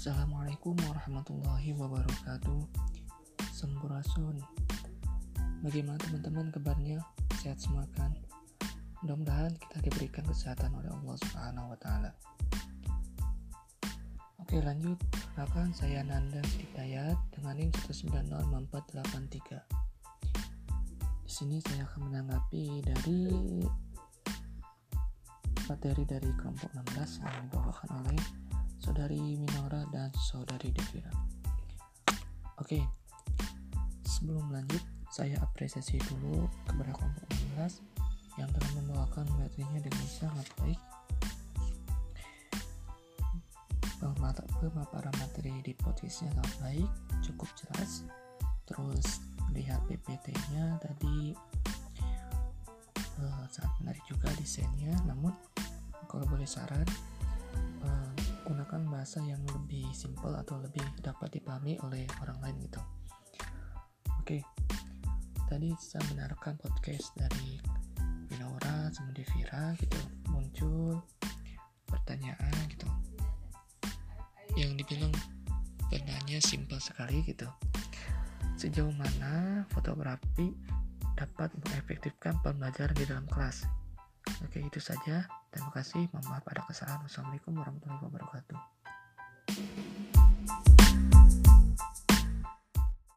Assalamualaikum warahmatullahi wabarakatuh Sempurasun Bagaimana teman-teman kabarnya? Sehat semua kan? Mudah-mudahan kita diberikan kesehatan oleh Allah Subhanahu wa taala. Oke, lanjut. Perkenalkan saya Nanda Hidayat dengan NIM 1906483. Di sini saya akan menanggapi dari materi dari kelompok 16 yang dibawakan oleh saudari Minora dan saudari Devira. Oke, sebelum lanjut, saya apresiasi dulu kepada kelompok 16 yang telah membawakan materinya dengan sangat baik. Pemaparan materi di podcastnya sangat baik, cukup jelas. Terus lihat PPT-nya tadi uh, sangat menarik juga desainnya. Namun kalau boleh saran, uh, gunakan bahasa yang lebih simpel atau lebih dapat dipahami oleh orang lain gitu. Oke, tadi saya mendengarkan podcast dari Winora sama Devira gitu muncul pertanyaan gitu. Yang dibilang benarnya simpel sekali gitu. Sejauh mana fotografi dapat mengefektifkan pembelajaran di dalam kelas oke itu saja. Terima kasih. Mohon maaf ada kesalahan. Wassalamualaikum warahmatullahi wabarakatuh